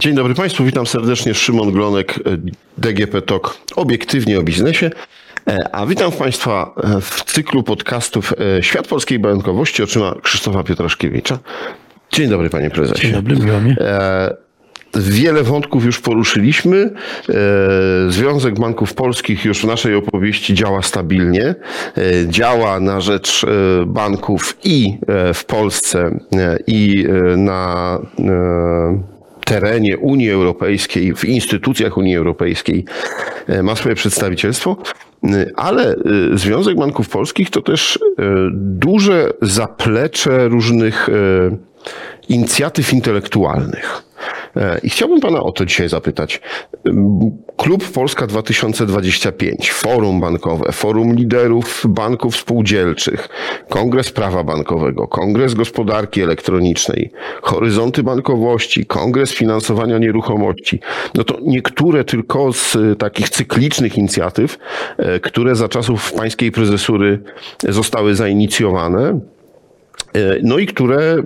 Dzień dobry Państwu, witam serdecznie. Szymon Glonek, e, DGP Talk, obiektywnie o biznesie. E, a witam Państwa e, w cyklu podcastów Świat Polskiej Bankowości oczyma Krzysztofa Pietraszkiewicza. Dzień dobry Panie Prezesie. Dzień dobry, miło mi. Wiele wątków już poruszyliśmy. Związek Banków Polskich już w naszej opowieści działa stabilnie. Działa na rzecz banków i w Polsce, i na terenie Unii Europejskiej, w instytucjach Unii Europejskiej e, ma swoje przedstawicielstwo, e, ale e, Związek Banków Polskich to też duże zaplecze różnych inicjatyw intelektualnych. E, I chciałbym Pana o to dzisiaj zapytać. Klub Polska 2025, Forum Bankowe, Forum Liderów Banków Spółdzielczych, Kongres Prawa Bankowego, Kongres Gospodarki Elektronicznej, Horyzonty Bankowości, Kongres Finansowania Nieruchomości. No to niektóre tylko z takich cyklicznych inicjatyw, e, które za czasów pańskiej prezesury zostały zainicjowane. E, no i które e,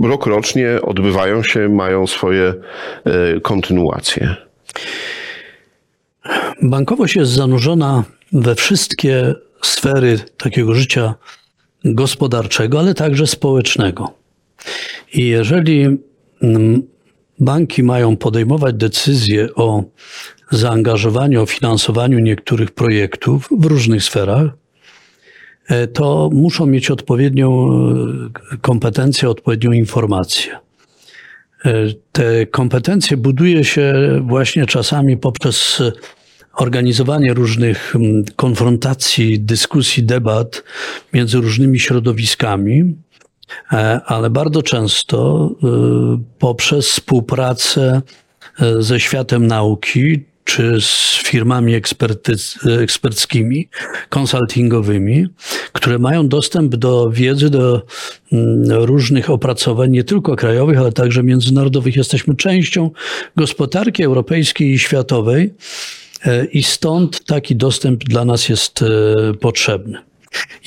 rokrocznie odbywają się, mają swoje e, kontynuacje. Bankowość jest zanurzona we wszystkie sfery takiego życia gospodarczego, ale także społecznego. I jeżeli mm, banki mają podejmować decyzje o zaangażowaniu, o finansowaniu niektórych projektów w różnych sferach, to muszą mieć odpowiednią e, kompetencję, odpowiednią informację. E, te kompetencje buduje się właśnie czasami poprzez organizowanie różnych konfrontacji, dyskusji, debat między różnymi środowiskami, ale bardzo często poprzez współpracę ze światem nauki, czy z firmami eksperckimi, konsultingowymi, które mają dostęp do wiedzy, do mm, różnych opracowań, nie tylko krajowych, ale także międzynarodowych. Jesteśmy częścią gospodarki europejskiej i światowej e, i stąd taki dostęp dla nas jest e, potrzebny.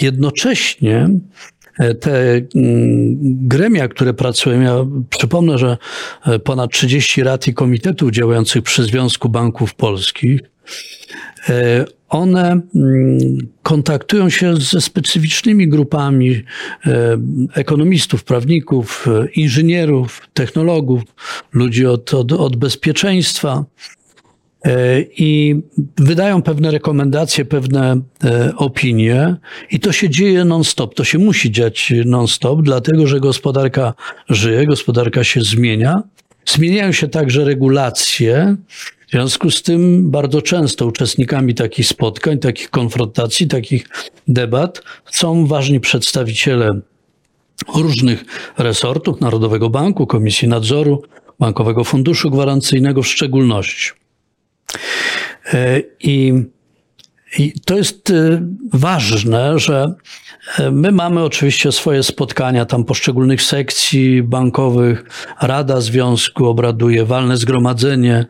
Jednocześnie te mm, gremia, które pracują, ja przypomnę, że e, ponad 30 rad i komitetów działających przy Związku Banków Polskich, e, one mm, kontaktują się ze specyficznymi grupami ekonomistów, prawników, inżynierów, technologów, ludzi od, od, od bezpieczeństwa. E, i wydają pewne rekomendacje, pewne e, opinie i to się dzieje non-stop. To się musi dziać non-stop, dlatego że gospodarka żyje, gospodarka się zmienia. Zmieniają się także regulacje. W związku z tym bardzo często uczestnikami takich spotkań, takich konfrontacji, takich debat są ważni przedstawiciele różnych resortów, Narodowego Banku, Komisji Nadzoru, Bankowego Funduszu Gwarancyjnego w szczególności. E, I, I to jest e, ważne, że e, my mamy oczywiście swoje spotkania tam poszczególnych sekcji bankowych, Rada Związku obraduje, walne zgromadzenie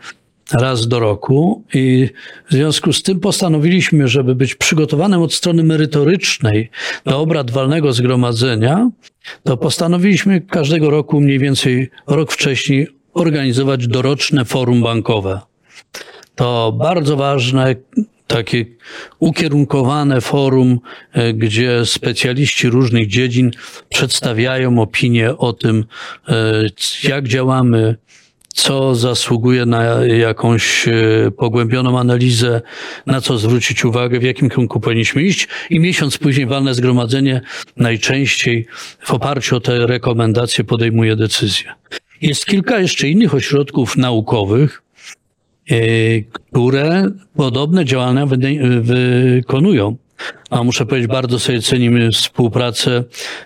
raz do roku i w związku z tym postanowiliśmy, żeby być przygotowanym od strony merytorycznej do obrad walnego zgromadzenia, to postanowiliśmy każdego roku mniej więcej rok wcześniej organizować doroczne forum bankowe to bardzo ważne, takie ukierunkowane forum, e, gdzie specjaliści różnych dziedzin przedstawiają opinie o tym, e, jak działamy, co zasługuje na jakąś e, pogłębioną analizę, na co zwrócić uwagę, w jakim kierunku powinniśmy iść i miesiąc później walne zgromadzenie najczęściej w oparciu o te rekomendacje podejmuje decyzję. Jest kilka jeszcze innych ośrodków naukowych, które podobne działania wykonują. A muszę powiedzieć, bardzo sobie cenimy współpracę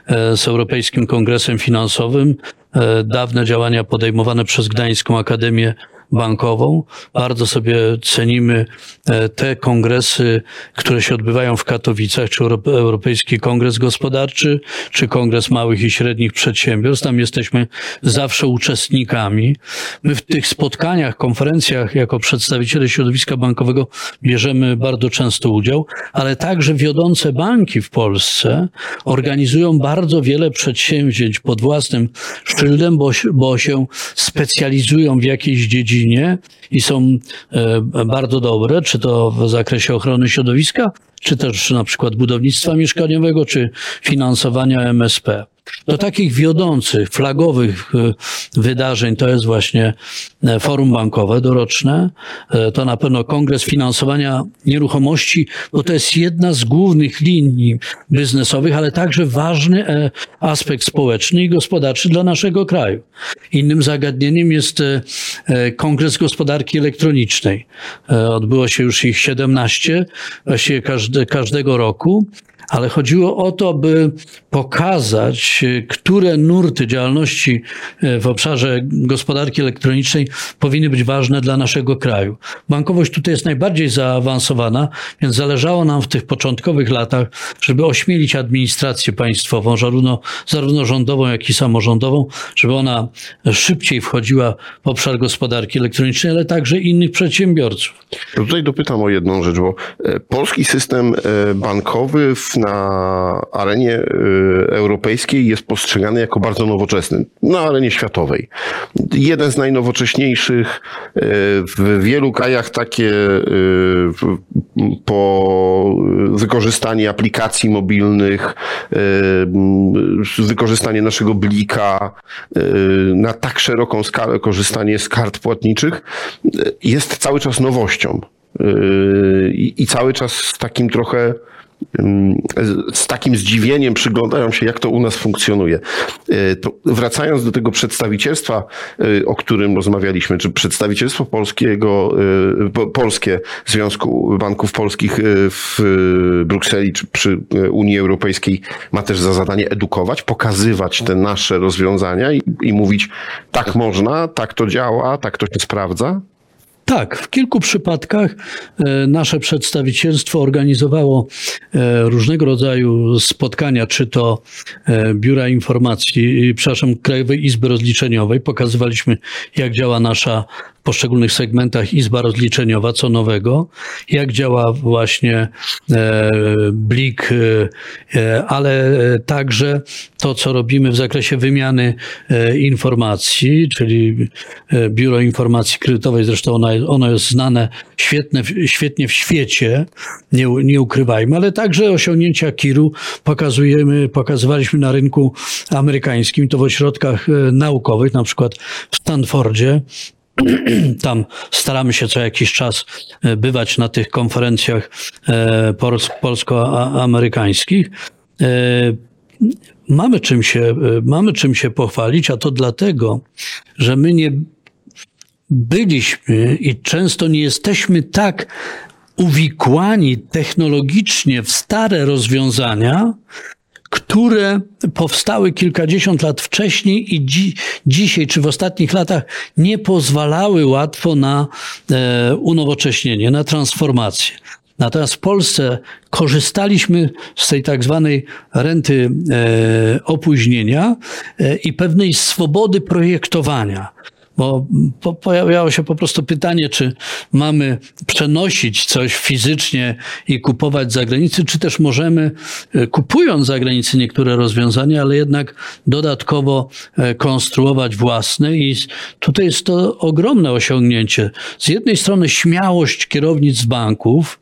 e, z Europejskim Kongresem Finansowym, e, dawne działania podejmowane przez Gdańską Akademię bankową. Bardzo sobie cenimy e, te kongresy, które się odbywają w Katowicach, czy Euro- Europejski Kongres Gospodarczy, czy Kongres Małych i Średnich Przedsiębiorstw. Tam jesteśmy zawsze uczestnikami. My w tych spotkaniach, konferencjach jako przedstawiciele środowiska bankowego bierzemy bardzo często udział, ale także wiodące banki w Polsce organizują bardzo wiele przedsięwzięć pod własnym szyldem, bo, bo się specjalizują w jakiejś dziedzinie i są e, bardzo dobre, czy to w zakresie ochrony środowiska, czy też na przykład budownictwa mieszkaniowego, czy finansowania MSP. Do takich wiodących, flagowych e, wydarzeń to jest właśnie e, forum bankowe doroczne. E, To na pewno kongres finansowania nieruchomości, bo to jest jedna z głównych linii biznesowych, ale także ważny aspekt społeczny i gospodarczy dla naszego kraju. Innym zagadnieniem jest kongres gospodarki elektronicznej. Odbyło się już ich 17, właściwie każde, każdego roku. Ale chodziło o to, by pokazać, e, które nurty działalności e, w obszarze gospodarki elektronicznej powinny być ważne dla naszego kraju. Bankowość tutaj jest najbardziej zaawansowana, więc zależało nam w tych początkowych latach, żeby ośmielić administrację państwową, zarówno, zarówno rządową, jak i samorządową, żeby ona szybciej wchodziła w obszar gospodarki elektronicznej, ale także innych przedsiębiorców. Tutaj dopytam o jedną rzecz, bo e, polski system e, bankowy w- na arenie e, europejskiej jest postrzegany jako bardzo nowoczesny, na arenie światowej. Jeden z najnowocześniejszych, e, w wielu krajach takie w- po wykorzystanie aplikacji mobilnych, wykorzystanie naszego blika na tak szeroką skalę, korzystanie z kart płatniczych jest cały czas nowością. I, cały czas takim trochę, z- takim zdziwieniem przyglądają się, jak to u nas funkcjonuje. Yy, To wracając do tego przedstawicielstwa, yy, o którym rozmawialiśmy, czy przedstawicielstwo polskiego, po- polskie Związku Banków Polskich w Brukseli, czy przy Unii Europejskiej ma też za zadanie edukować, pokazywać te nasze rozwiązania i, i mówić, tak można, tak to działa, tak to się sprawdza? Tak, w kilku przypadkach e, nasze przedstawicielstwo organizowało e, różnego rodzaju spotkania, czy to e, Biura Informacji, przepraszam, Krajowej Izby Rozliczeniowej. Pokazywaliśmy, jak działa nasza poszczególnych segmentach Izba Rozliczeniowa, co nowego, jak działa właśnie e, Blik, e, e, ale także to, co robimy w zakresie wymiany informacji, czyli Biuro Informacji Kredytowej, zresztą ona, ono jest znane świetne, świetnie w świecie, nie, nie ukrywajmy, ale także osiągnięcia KIR-u pokazujemy, pokazywaliśmy na rynku amerykańskim, to w ośrodkach naukowych, na przykład w Stanfordzie, tam staramy się co jakiś czas e, bywać na tych konferencjach e, pols- polsko-amerykańskich. E, Mamy czym, się, mamy czym się pochwalić, a to dlatego, że my nie byliśmy i często nie jesteśmy tak uwikłani technologicznie w stare rozwiązania, które powstały kilkadziesiąt lat wcześniej i dzi dzisiaj, czy w ostatnich latach, nie pozwalały łatwo na e, unowocześnienie, na transformację. Natomiast w Polsce korzystaliśmy z tej tak zwanej renty e, opóźnienia e, i pewnej swobody projektowania. Bo po, pojawiało się po prostu pytanie, czy mamy przenosić coś fizycznie i kupować za granicę, czy też możemy, e, kupując za granicę niektóre rozwiązania, ale jednak dodatkowo e, konstruować własne. I tutaj jest to ogromne osiągnięcie. Z jednej strony śmiałość kierownic banków,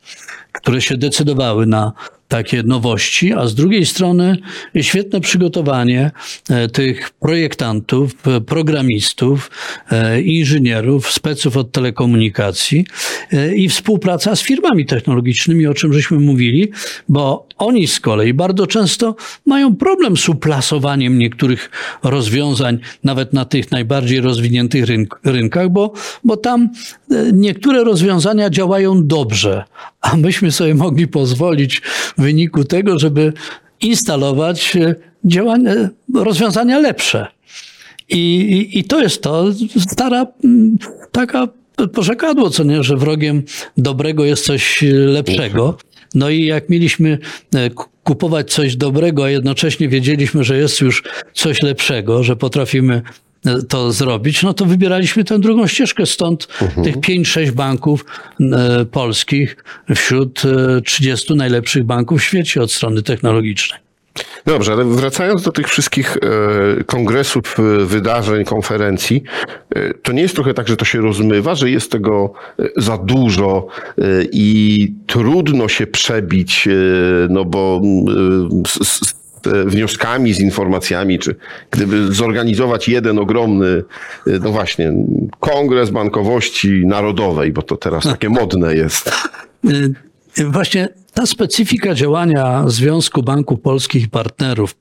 które się decydowały na takie nowości, a z drugiej strony świetne przygotowanie e, tych projektantów, e, programistów, e, inżynierów, speców od telekomunikacji i współpraca z firmami technologicznymi, o czym żeśmy mówili, bo oni z kolei bardzo często mają problem z uplasowaniem niektórych rozwiązań, nawet na tych najbardziej rozwiniętych rynk, rynkach, bo, bo tam e, niektóre rozwiązania działają dobrze, a myśmy sobie mogli pozwolić w wyniku tego, żeby instalować e, działania, rozwiązania lepsze. I, i, I to jest to stara, taka porzekadło, co nie, że wrogiem dobrego jest coś lepszego. No i jak mieliśmy e, kupować coś dobrego, a jednocześnie wiedzieliśmy, że jest już coś lepszego, że potrafimy e, to zrobić, no to wybieraliśmy tę drugą ścieżkę. Stąd mhm. tych 5-6 banków e, polskich wśród 30 najlepszych banków w świecie od strony technologicznej. Dobrze, ale wracając do tych wszystkich e, kongresów, e, wydarzeń, konferencji, e, to nie jest trochę tak, że to się rozmywa, że jest tego za dużo i trudno się przebić, no bo z, z wnioskami, z informacjami, czy gdyby zorganizować jeden ogromny, no właśnie, kongres bankowości narodowej, bo to teraz takie modne jest. Właśnie ta specyfika działania Związku Banków Polskich i Partnerów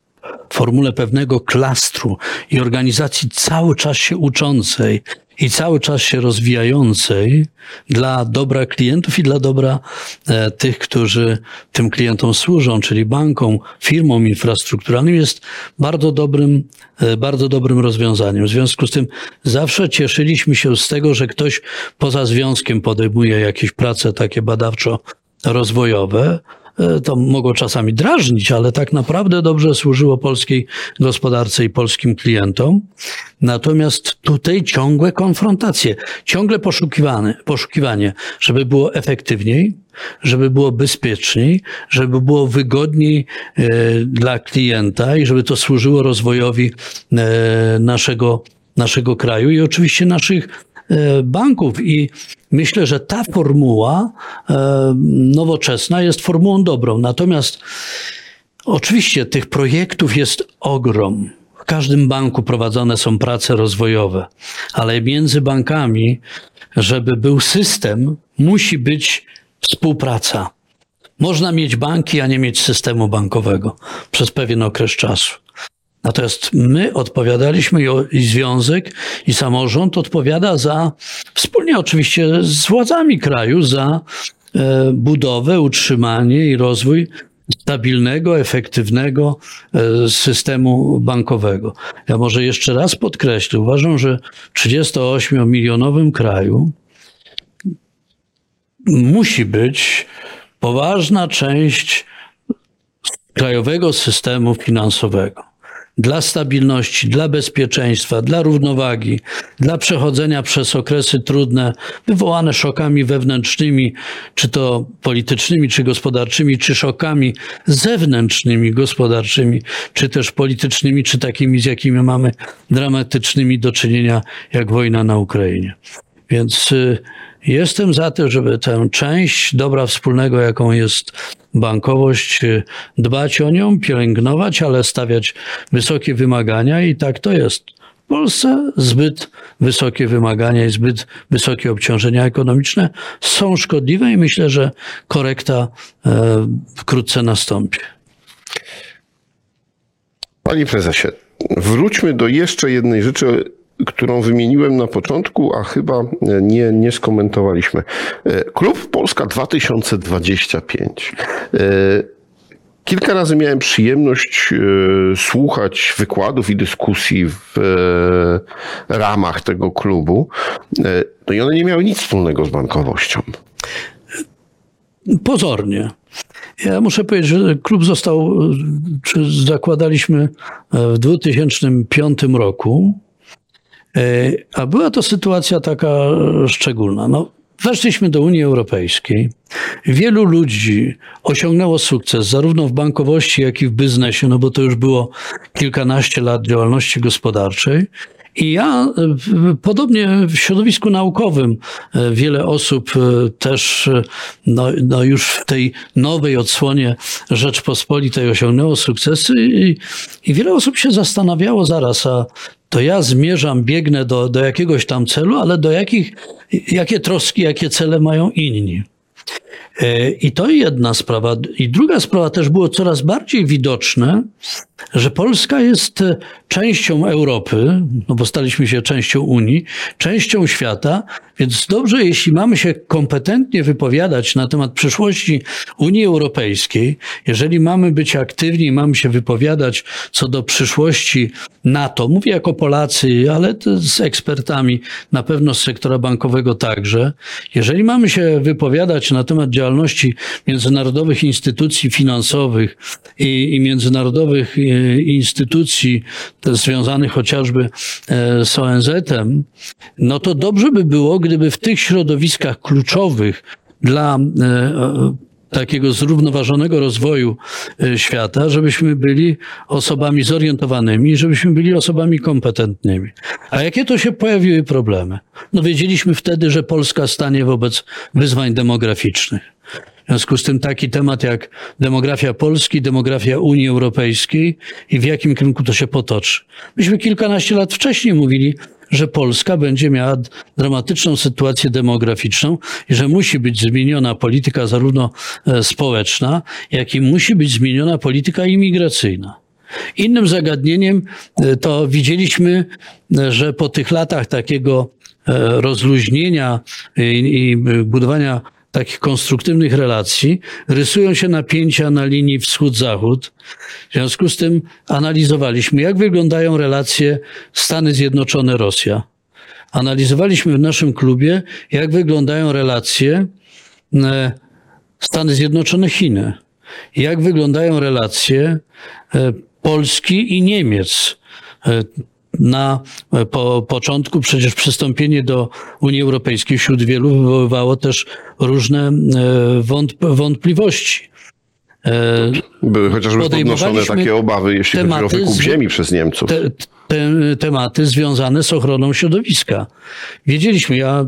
w formule pewnego klastru i organizacji cały czas się uczącej i cały czas się rozwijającej dla dobra klientów i dla dobra e, tych, którzy tym klientom służą, czyli bankom, firmom infrastrukturalnym, jest bardzo dobrym, e, bardzo dobrym rozwiązaniem. W związku z tym zawsze cieszyliśmy się z tego, że ktoś poza związkiem podejmuje jakieś prace takie badawczo rozwojowe. E, to mogło czasami drażnić, ale tak naprawdę dobrze służyło polskiej gospodarce i polskim klientom. Natomiast tutaj ciągłe konfrontacje, ciągle poszukiwane, poszukiwanie, żeby było efektywniej, żeby było bezpieczniej, żeby było wygodniej e, dla klienta i żeby to służyło rozwojowi e, naszego, naszego kraju i oczywiście naszych banków i myślę, że ta formuła e, nowoczesna jest formułą dobrą. Natomiast oczywiście tych projektów jest ogrom. W każdym banku prowadzone są prace rozwojowe, ale między bankami, żeby był system, musi być współpraca. Można mieć banki, a nie mieć systemu bankowego przez pewien okres czasu. Natomiast my odpowiadaliśmy i, związek, i samorząd odpowiada za, wspólnie oczywiście z władzami kraju, za e, budowę, utrzymanie i rozwój stabilnego, efektywnego e, systemu bankowego. Ja może jeszcze raz podkreślę, uważam, że w 38-milionowym kraju musi być poważna część krajowego systemu finansowego dla stabilności, dla bezpieczeństwa, dla równowagi, dla przechodzenia przez okresy trudne, wywołane szokami wewnętrznymi, czy to politycznymi, czy gospodarczymi, czy szokami zewnętrznymi, gospodarczymi, czy też politycznymi, czy takimi, z jakimi mamy dramatycznymi do czynienia, jak wojna na Ukrainie. Więc y, Jestem za tym, żeby tę część dobra wspólnego, jaką jest bankowość, dbać o nią, pielęgnować, ale stawiać wysokie wymagania i tak to jest. W Polsce zbyt wysokie wymagania i zbyt wysokie obciążenia ekonomiczne są szkodliwe i myślę, że korekta e, wkrótce nastąpi. Panie prezesie, wróćmy do jeszcze jednej rzeczy, którą wymieniłem na początku, a chyba nie, nie skomentowaliśmy. E, Klub Polska 2025. E, kilka razy miałem przyjemność e, słuchać wykładów i dyskusji w ramach tego klubu. No i one nie miały nic wspólnego z bankowością. Pozornie. Ja muszę powiedzieć, że klub został, czy zakładaliśmy w 2005 roku. E, a była to sytuacja taka szczególna. No, weszliśmy do Unii Europejskiej. Wielu ludzi osiągnęło sukces, zarówno w bankowości, jak i w biznesie, no bo to już było kilkanaście lat działalności gospodarczej. I ja, e, podobnie w środowisku naukowym, e, wiele osób też no, no już w tej nowej odsłonie Rzeczpospolitej osiągnęło sukcesy i, i wiele osób się zastanawiało zaraz, a to ja zmierzam, biegnę do, do jakiegoś tam celu, ale do jakich, jakie troski, jakie cele mają inni. E, I to jedna sprawa. I druga sprawa też było coraz bardziej widoczne, że Polska jest częścią Europy, no bo staliśmy się częścią Unii, częścią świata, więc dobrze, jeśli mamy się kompetentnie wypowiadać na temat przyszłości Unii Europejskiej, jeżeli mamy być aktywni, mamy się wypowiadać co do przyszłości NATO, mówię jako Polacy, ale z ekspertami, na pewno z sektora bankowego także. Jeżeli mamy się wypowiadać na temat działalności międzynarodowych instytucji finansowych i, i międzynarodowych e, instytucji związanych chociażby e, z ONZ-em, no to dobrze by było, gdyby w tych środowiskach kluczowych dla takiego zrównoważonego rozwoju e, świata, żebyśmy byli osobami zorientowanymi, żebyśmy byli osobami kompetentnymi. A jakie to się pojawiły problemy? No wiedzieliśmy wtedy, że Polska stanie wobec wyzwań demograficznych. W związku z tym taki temat jak demografia Polski, demografia Unii Europejskiej i w jakim kierunku to się potoczy. Myśmy kilkanaście lat wcześniej mówili, że Polska będzie miała dramatyczną sytuację demograficzną i że musi być zmieniona polityka zarówno e, społeczna, jak i musi być zmieniona polityka imigracyjna. Innym zagadnieniem e, to widzieliśmy, e, że po tych latach takiego rozluźnienia i budowania takich konstruktywnych relacji, rysują się napięcia na linii wschód-zachód. W związku z tym analizowaliśmy, jak wyglądają relacje Stany Zjednoczone-Rosja. Analizowaliśmy w naszym klubie, jak wyglądają relacje e, Stany Zjednoczone-Chiny. Jak wyglądają relacje e, Polski i Niemiec e, na po, początku przecież przystąpienie do Unii Europejskiej wśród wielu wywoływało też różne e, wątp wątpliwości. E, Były chociażby podnoszone takie obawy, jeśli chodzi o wykup ziemi przez Niemców. Te, te, tematy związane z ochroną środowiska. Wiedzieliśmy, ja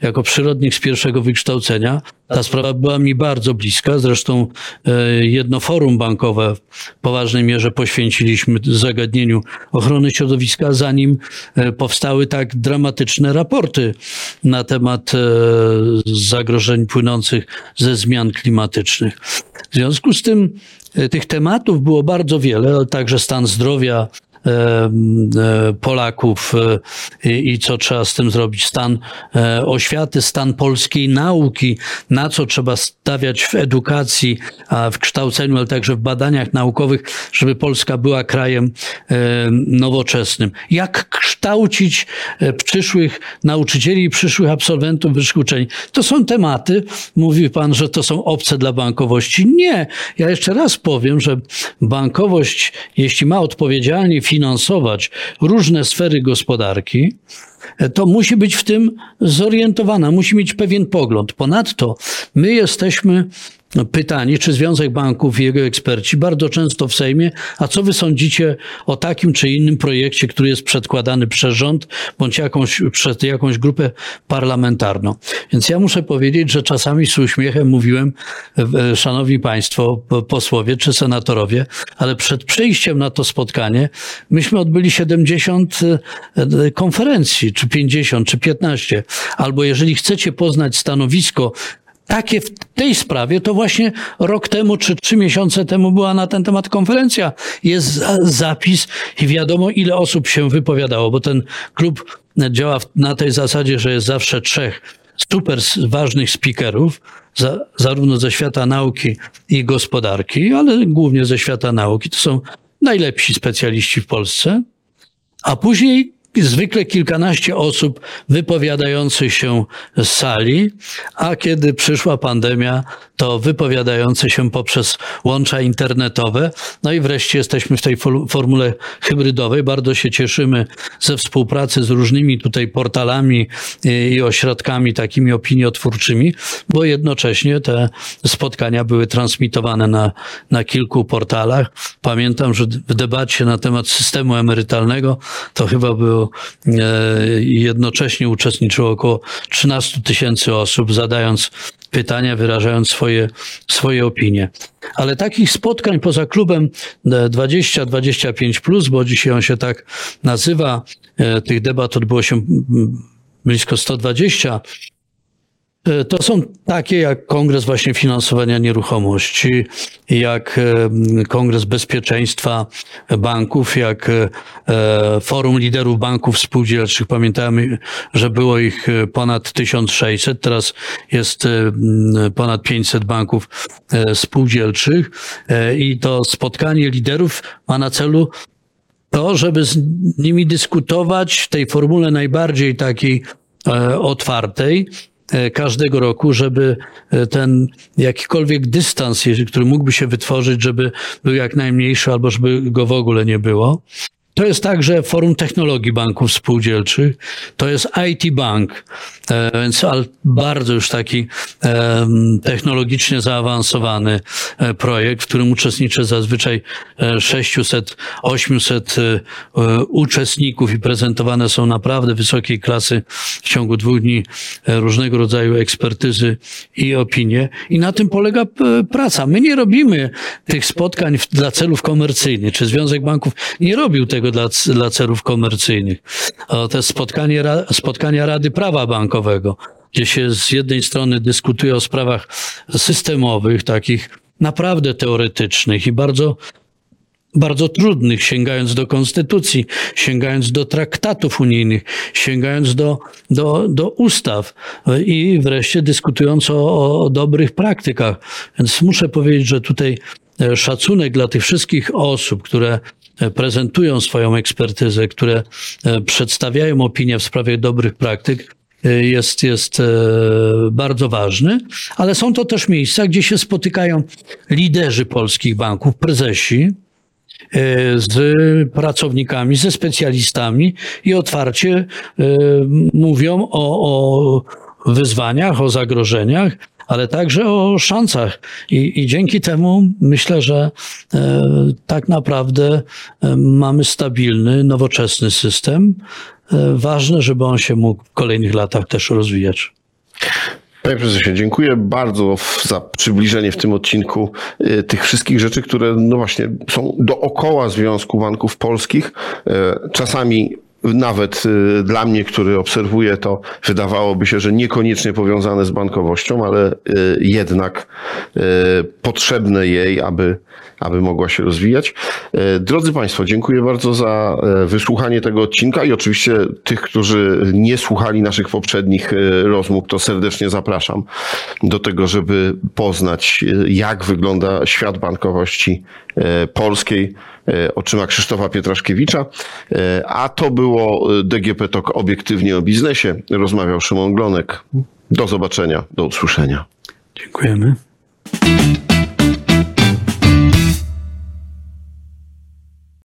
jako przyrodnik z pierwszego wykształcenia, ta sprawa była mi bardzo bliska. Zresztą e, jedno forum bankowe w poważnej mierze poświęciliśmy zagadnieniu ochrony środowiska, zanim e, powstały tak dramatyczne raporty na temat zagrożeń płynących ze zmian klimatycznych. W związku z tym e, tych tematów było bardzo wiele, także stan zdrowia e, e, Polaków i co trzeba z tym zrobić, stan oświaty, stan polskiej nauki, na co trzeba stawiać w edukacji, a w kształceniu, ale także w badaniach naukowych, żeby Polska była krajem nowoczesnym. Jak kształcić przyszłych nauczycieli i przyszłych absolwentów wyższych uczelni? To są tematy, mówi pan, że to są obce dla bankowości. Nie. Ja jeszcze raz powiem, że bankowość, jeśli ma odpowiedzialnie finansować różne sfery gospodarki, to musi być w tym zorientowana, musi mieć pewien pogląd. Ponadto my jesteśmy pytani, czy Związek Banków i jego eksperci bardzo często w Sejmie, a co wy sądzicie o takim czy innym projekcie, który jest przedkładany przez rząd bądź jakąś, przez jakąś grupę parlamentarną. Więc ja muszę powiedzieć, że czasami z uśmiechem mówiłem, e, szanowni państwo, posłowie czy senatorowie, ale przed przyjściem na to spotkanie myśmy odbyli 70 e, konferencji, czy 50, czy 15. Albo jeżeli chcecie poznać stanowisko takie w tej sprawie, to właśnie rok temu czy trzy miesiące temu była na ten temat konferencja. Jest zapis i wiadomo, ile osób się wypowiadało, bo ten klub działa na tej zasadzie, że jest zawsze trzech super ważnych speakerów, za, zarówno ze świata nauki i gospodarki, ale głównie ze świata nauki. To są najlepsi specjaliści w Polsce. A później zwykle kilkanaście osób wypowiadających się z sali, a kiedy przyszła pandemia, to wypowiadające się poprzez łącza internetowe. No i wreszcie jesteśmy w tej formule hybrydowej. Bardzo się cieszymy ze współpracy z różnymi tutaj portalami i ośrodkami takimi opiniotwórczymi, bo jednocześnie te spotkania były transmitowane na, na kilku portalach. Pamiętam, że w debacie na temat systemu emerytalnego to chyba było e, jednocześnie uczestniczyło około 13 tysięcy osób, zadając pytania, wyrażając swoje, swoje opinie. Ale takich spotkań poza klubem 20-25, bo dzisiaj on się tak nazywa, e, tych debat odbyło się blisko 120 E, to są takie jak Kongres właśnie finansowania nieruchomości, jak e, Kongres Bezpieczeństwa Banków, jak e, Forum Liderów Banków Spółdzielczych. Pamiętamy, że było ich ponad 1600, teraz jest ponad 500 banków spółdzielczych i to spotkanie liderów ma na celu to, żeby z nimi dyskutować w tej formule najbardziej takiej e, otwartej e, każdego roku, żeby e, ten jakikolwiek dystans, który mógłby się wytworzyć, żeby był jak najmniejszy albo żeby go w ogóle nie było. To jest także Forum Technologii Banków Spółdzielczych. To jest IT Bank, e, więc bardzo już taki em, technologicznie zaawansowany e, projekt, w którym uczestniczy zazwyczaj e, 600, 800 e, e, uczestników i prezentowane są naprawdę wysokiej klasy w ciągu dwóch dni e, różnego rodzaju ekspertyzy i opinie. I na tym polega praca. My nie robimy tych spotkań dla celów komercyjnych, czy Związek Banków nie robił tego dla, c- dla celów komercyjnych. O, To jest spotkanie, spotkania Rady Prawa Bankowego, gdzie się z jednej strony dyskutuje o sprawach systemowych, takich naprawdę teoretycznych i bardzo bardzo trudnych, sięgając do konstytucji, sięgając do traktatów unijnych, sięgając do, do, do ustaw i wreszcie dyskutując o, o dobrych praktykach. Więc muszę powiedzieć, że tutaj szacunek dla tych wszystkich osób, które e, prezentują swoją ekspertyzę, które e, przedstawiają opinię w sprawie dobrych praktyk, e, jest, jest bardzo ważny, ale są to też miejsca, gdzie się spotykają liderzy polskich banków, prezesi, z pracownikami, ze specjalistami i otwarcie mówią o, o wyzwaniach, o zagrożeniach, ale także o szansach. I, I dzięki temu myślę, że e, tak naprawdę e, mamy stabilny, nowoczesny system. E, ważne, żeby on się mógł w kolejnych latach też rozwijać. Panie prezesie, dziękuję bardzo za przybliżenie w tym odcinku y, tych wszystkich rzeczy, które no właśnie są dookoła Związku Banków Polskich. E, Czasami nawet y, dla mnie, który obserwuje to, wydawałoby się, że niekoniecznie powiązane z bankowością, ale y, jednak y, potrzebne jej, aby, aby mogła się rozwijać. Drodzy Państwo, dziękuję bardzo za wysłuchanie tego odcinka i oczywiście tych, którzy nie słuchali naszych poprzednich rozmów, to serdecznie zapraszam do tego, żeby poznać, jak wygląda świat bankowości polskiej oczyma Krzysztofa Pietraszkiewicza. E, A to było e, DGP Talk obiektywnie o biznesie. Rozmawiał Szymon Glonek. Do zobaczenia, do usłyszenia. Dziękujemy.